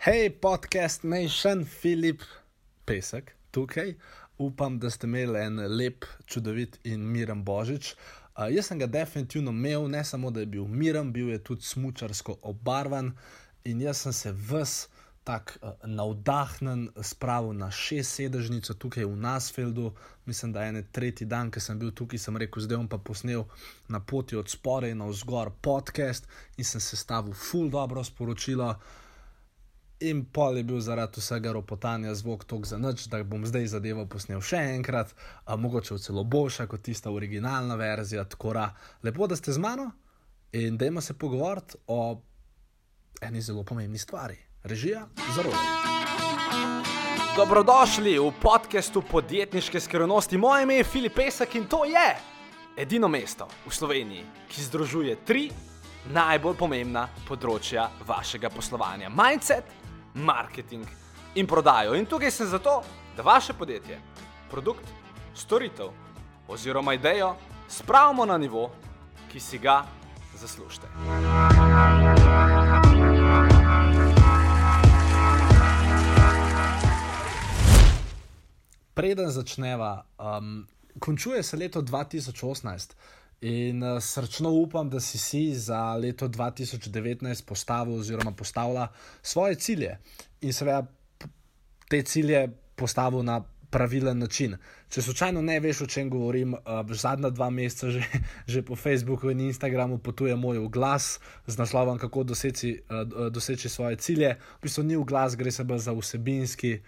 Hej, podcast Nation, Filip Pesek tukaj. Upam, da ste imeli en lep, čudovit in miren božič. Uh, jaz sem ga definitivno imel, ne samo da je bil miren, bil je tudi smočarsko obarvan in jaz sem se ves tako uh, navdahnen spravil na šest sedežnico tukaj v Nasfeldu. Mislim, da je en tretji dan, ki sem bil tukaj, sem rekel, zdaj bom pa posnel na poti od spore na vzgor podcast in sem se stavil full dobro sporočilo. In pol je bil zaradi vsega ropotanja zvok tok za noč, da bom zdaj zadevo posnel še enkrat, a mogoče celo boljša kot tista originalna verzija. Tako da, lepo, da ste z mano in dajmo se pogovoriti o eni zelo pomembni stvari: režija za role. Dobrodošli v podkastu podjetniške skrivnosti. Moje ime je Filip Pesek in to je edino mesto v Sloveniji, ki združuje tri najbolj pomembna področja vašega poslovanja: mindset, marketing in prodajo. In tukaj sem zato, da vaše podjetje, produkt, storitev oziroma idejo spravimo na nivo, ki si ga zaslužite. Preden začneva, um, končuje se leto 2018 in uh, srčno upam, da si si za leto 2019 postavil oziroma postavila svoje cilje in seveda te cilje postavil na pravilen način. Če slučajno ne veš, o čem govorim, uh, zadnja dva meseca že, že po Facebooku in Instagramu potuje moj glas z naslovom, kako doseči, uh, doseči svoje cilje. V bistvu ni v glas, gre se bolj za vsebinski,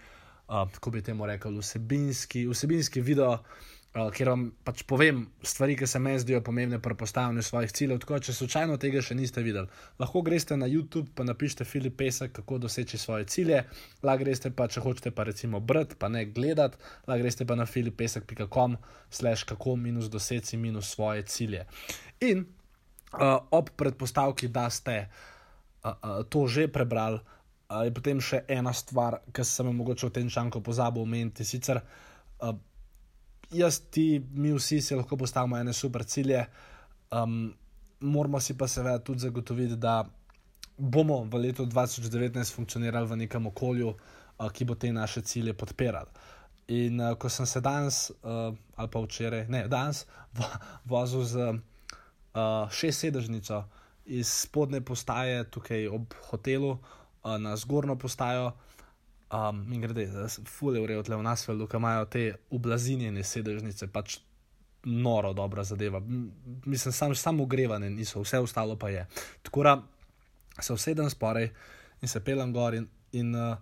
uh, kako bi temu rekel, vsebinski, vsebinski video. Uh, ker vam pač povem stvari, ki se meni zdijo pomembne pri postavljanju svojih ciljev. Tako, če slučajno tega še niste videli, lahko greste na YouTube in napišite Filip Pesek, kako doseči svoje cilje. Lahko greste pa, če hočete, pa recimo brati, pa ne gledati, lahko greste pa na filipesek.com, slash kako minus doseči minus svoje cilje. In uh, ob predpostavki, da ste uh, uh, to že prebrali, uh, je potem še ena stvar, ki sem jo mogoče v tem članku pozabil omeniti. Sicer, uh, jaz, ti, mi vsi si lahko postavimo ene super cilje, um, moramo si pa seveda tudi zagotoviti, da bomo v letu 2019 funkcionirali v nekem okolju, uh, ki bo te naše cilje podpiral. In uh, ko sem se danes, uh, ali pa včeraj, ne, danes, vo, vozil z uh, šest sedežnico iz spodnje postaje tukaj ob hotelu uh, na zgornjo postajo. Um, in grede, fulje urejo tle v nas, ki imajo te ublazinjene sedežnice, pač noro dobra zadeva. Mislim, samo sam ogrevane niso, vse ostalo pa je. Tako da se usedem sporej in se pelem gor in, in uh,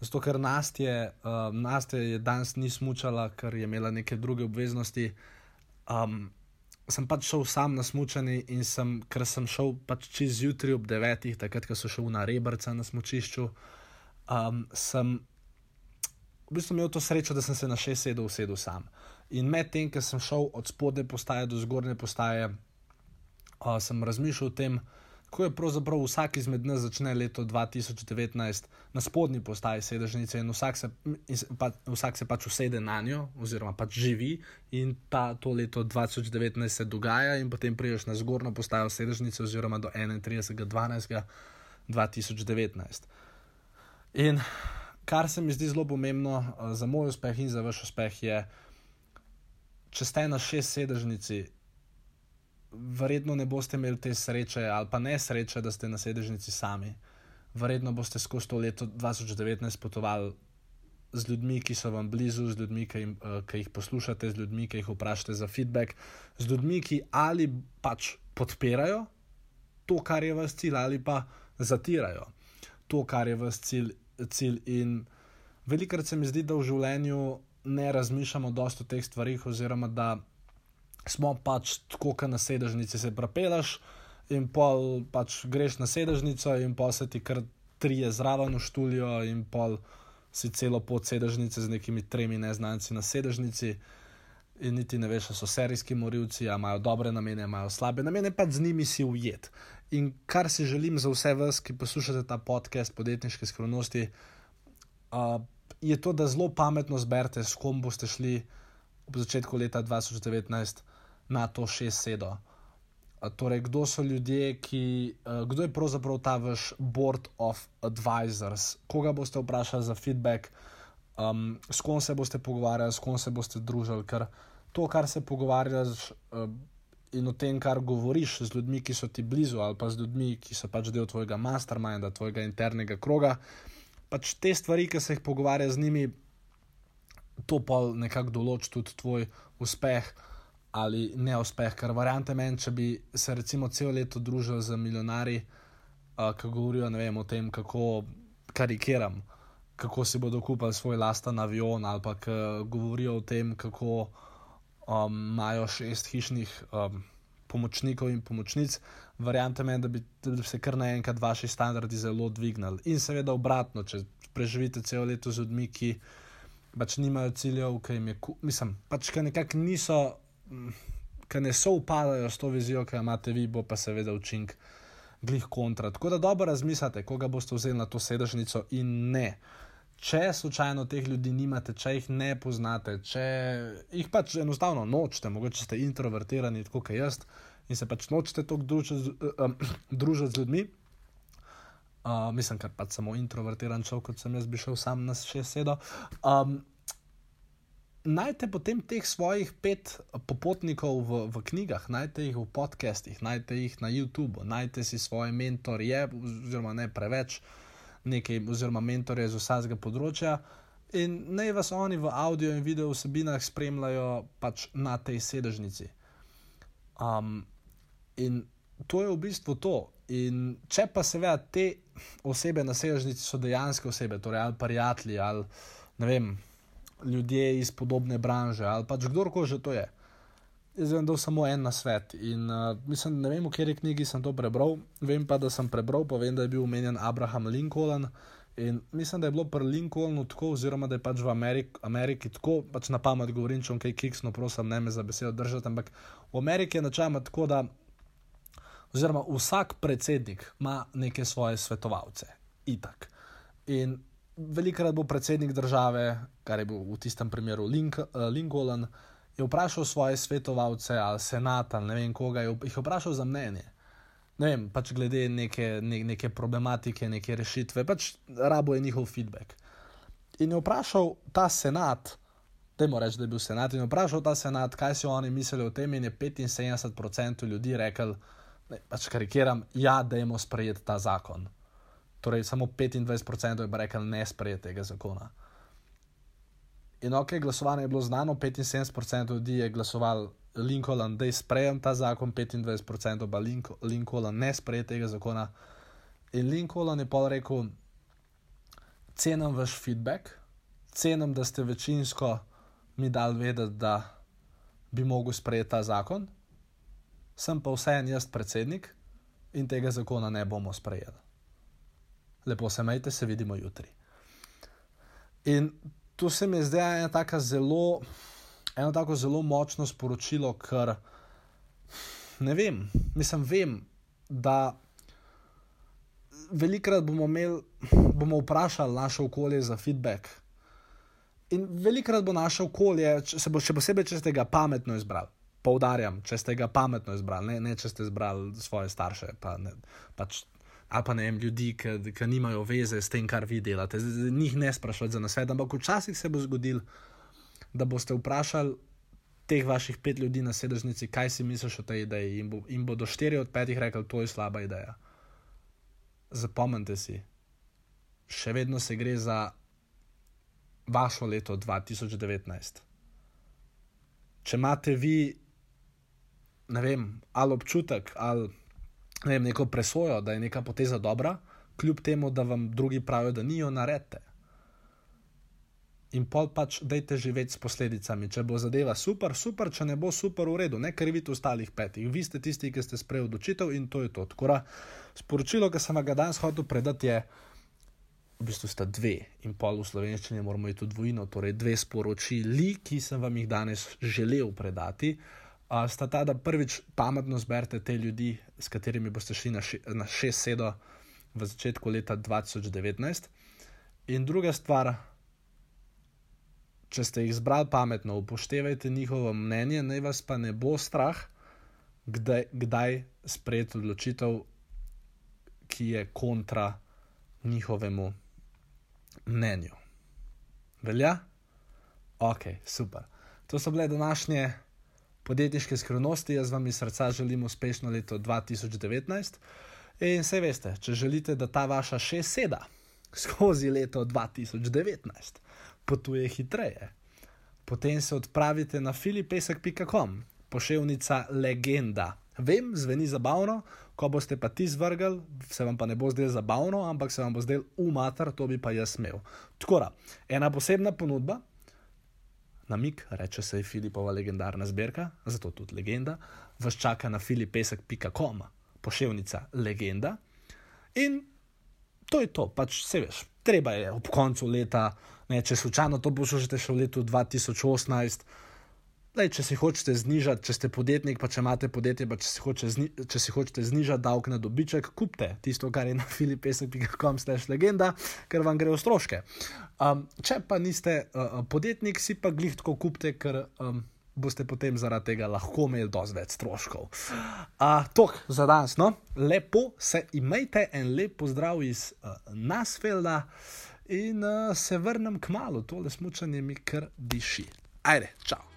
zato, ker Nastje, uh, Nastje je danes ni smučala, ker je imela neke druge obveznosti. Um, sem pač šel sam na smutni in sem, ker sem šel pač čez jutri ob devetih, takrat, ko so šel na rebrca na smučišču um, sem v bistvu imel to srečo, da sem se na šest sedel, usedel sam. In medtem, ko sem šel od spodnje postaje do zgornje postaje, uh, sem razmišljal o tem, kako je pravzaprav vsak izmed nas začne leto 2019 na spodnji postaji sedežnice in vsak se, in pa, vsak se pač usede na njo, oziroma pač živi, in ta, to leto 2019 se dogaja, in potem priješ na zgornjo postajo sedežnice, oziroma do 31.12.2019. In kar se mi zdi zelo pomembno uh, za moj uspeh in za vaš uspeh, je, če ste na šest sedežnici, verjetno ne boste imeli te sreče ali pa ne sreče, da ste na sedežnici sami. Verjetno boste skozi to leto 2019 potovali z ljudmi, ki so vam blizu, z ljudmi, ki, jim, uh, ki jih poslušate, z ljudmi, ki jih vprašate za feedback, z ljudmi, ki ali pač podpirajo to, kar je vas cilj, ali pa zatirajo to, kar je vas cilj cilj. In velikokrat se mi zdi, da v življenju ne razmišljamo dosto o teh stvarih, oziroma da smo pač tako, kot na sedežnici se prepelaš in pol pač greš na sedežnico in pol se ti kar trije zraven v študijo in pol si celo pot sedežnice z nekimi tremi neznanci na sedežnici. In niti ne veš, so serijski morilci, imajo dobre namene, imajo slabe namene, pa z njimi si ujet. In kar si želim za vse vas, ki poslušate ta podcast, podjetniške skrivnosti, uh, je to, da zelo pametno zberete, s kom boste šli v začetku leta 2019 na to šest sedo. Torej, kdo so ljudje, ki, kdo je pravzaprav ta vaš board of advisors, koga boste vprašali za feedback, um, s kom se boste pogovarjali, s kom se boste družili, ker to, kar se pogovarjaš uh, in o tem, kar govoriš z ljudmi, ki so ti blizu, ali pa z ljudmi, ki so pač del tvojega masterminda, tvojega internega kroga, pač te stvari, ki se jih pogovarja z njimi, to pa nekako določi tudi tvoj uspeh. Ali neuspeh, ker variante meni, če bi se recimo celo leto družil z milijonari, uh, ki govorijo vem, o tem, kako karikiram, uh, kako si bodo kupili svoj lasten avion, ali pa govorijo o tem, kako um, imajo šest hišnih um, pomočnikov in pomočnic, verjamete mi, da, da bi se kar naenkrat vaši standardi zelo dvignili. In seveda obratno, če preživite celo leto z ljudmi, ki pač nimajo ciljev, ki jim je, mislim, pač ki nekako niso. Ki ne so upadajo s to vizijo, ki jo imate vi, bo pa seveda učinek glih kontra. Tako da dobro razmislite, koga boste vzeli na to sedežnico in ne. Če slučajno teh ljudi nimate, če jih ne poznate, če jih pač enostavno nočete, mogoče ste introvertirani, tako kot jaz, in se pač nočete tako družiti uh, družiti z ljudmi. Uh, mislim, ker pač samo introvertiran človek, kot sem jaz, bi šel sam na še sedo. Um, Najte potem teh svojih pet popotnikov v, v knjigah, najte jih v podcestih, najte jih na YouTubu, najte si svoje mentorje, oziroma ne preveč nekaj, oziroma mentorje z vsakega področja. In naj vas oni v audio in video vsebinah spremljajo pač na tej sedežnici. Um, in to je v bistvu to. In če pa seveda te osebe na sedežnici so dejansko osebe, torej ali prijatelji, ali ne vem, ljudje iz podobne branže ali pač kdorkoli že to je. Jaz vem, da je samo en na svet. In uh, mislim, ne vem, v kateri knjigi sem to prebral. Vem pa, da sem prebral, pa vem, da je bil omenjen Abraham Lincoln. In mislim, da je bilo pri Lincolnu tako, oziroma da je pač v Ameriki, Ameriki tako, pač na pamet govorim, če bom kaj kiksno, prosim, ne me za besedo držati. Ampak v Ameriki je načeloma tako, da oziroma vsak predsednik ima neke svoje svetovalce. Itak. In velikrat bo predsednik države, kar je bil v tistem primeru Link, uh, Lincoln je vprašal svoje svetovalce ali senat ali ne vem koga, je jih vprašal za mnenje. Ne vem, pač glede neke, ne, neke problematike, neke rešitve, pač rabo je njihov feedback. In je vprašal ta senat, temu reči, da je bil senat, in je vprašal ta senat, kaj si oni mislili o tem, in je 75% ljudi rekel, ne, pač karikiram, ja, da jemo sprejeti ta zakon. Torej, samo 25% je rekel, ne sprejeti tega zakona. In ok, glasovanje je bilo znano, 75% ljudi je glasovalo Lincoln, da je sprejem ta zakon, 25% pa Lincoln ne spreje tega zakona. In Lincoln je pa rekel: Cenim vaš feedback, cenim, da ste večinsko mi dali vedeti, da bi mogel sprejeti ta zakon, sem pa vseeno jaz predsednik in tega zakona ne bomo sprejeli. Lepo se majte, se vidimo jutri. In to se mi zdi ena tako zelo, eno tako zelo močno sporočilo, ker ne vem, mislim, vem, da velikrat bomo imeli, bomo vprašali naše okolje za feedback. In velikrat bo naše okolje, če, bo, še posebej, če ste ga pametno izbrali. Poudarjam, če ste ga pametno izbrali, ne, ne če ste izbrali svoje starše, pa ne, pač ali pa ne vem, ljudi, ki, ki nimajo veze s tem, kar vi delate. Z njih ne sprašujete za nasvet, ampak včasih se bo zgodil, da boste vprašali teh vaših pet ljudi na sedežnici, kaj si misliš o tej ideji, in, bo, in bodo štiri od petih rekli, to je slaba ideja. Zapomnite si, še vedno se gre za vašo leto 2019. Če imate vi, ne vem, ali občutek, ali ne vem, neko presojo, da je neka poteza dobra, kljub temu, da vam drugi pravijo, da ni jo naredite. In pol pač dajte živeti s posledicami. Če bo zadeva super, super, če ne bo super, v redu, ne krivite ostalih petih. Vi ste tisti, ki ste sprejeli odločitev in to je to. Tkora, sporočilo, ki sem ga danes hotel predati, je, v bistvu sta dve in pol v slovenščini, moramo iti v dvojino, torej dve sporočili, ki sem vam jih danes želel predati. Uh, uh, sta ta, da prvič pametno zberete te ljudi, s katerimi boste šli na, še, na šest sedo v začetku leta 2019. In druga stvar, če ste jih zbrali pametno, upoštevajte njihovo mnenje, naj vas pa ne bo strah, kdaj, kdaj sprejeti odločitev, ki je kontra njihovemu mnenju. Velja? Ok, super. To so bile današnje podjetniške skrivnosti. Jaz vam iz srca želim uspešno leto 2019. In vse veste, če želite, da ta vaša še seda skozi leto 2019 potuje hitreje, potem se odpravite na filipesek.com, pošiljka legenda. Vem, zveni zabavno, ko boste pa ti zvrgli, se vam pa ne bo zdelo zabavno, ampak se vam bo zdelo umatar, to bi pa jaz imel. Tako da, ena posebna ponudba, namik, reče se Filipova legendarna zbirka, zato tudi legenda, vas čaka na filipesek.com, pošiljka legenda. In to je to, pač se veš, treba je ob koncu leta, ne, če slučajno to poslušate še v letu 2018. Lej, če si hočete znižati, če ste podjetnik, pa če imate podjetje, pa če si, hoče zni, če si hočete znižati davek na dobiček, kupite tisto, kar je na filipesek.com slash legenda, ker vam gre v stroške. Um, če pa niste uh, podjetnik, si pa glih tako kupite, ker um, boste potem zaradi tega lahko imeli dosti več stroškov. Uh, Tok za danes, no, lepo se imejte en lep pozdrav iz uh, Nasfelda in uh, se vrnem k malu, tole smučanje mi kar diši. Ajde, čau!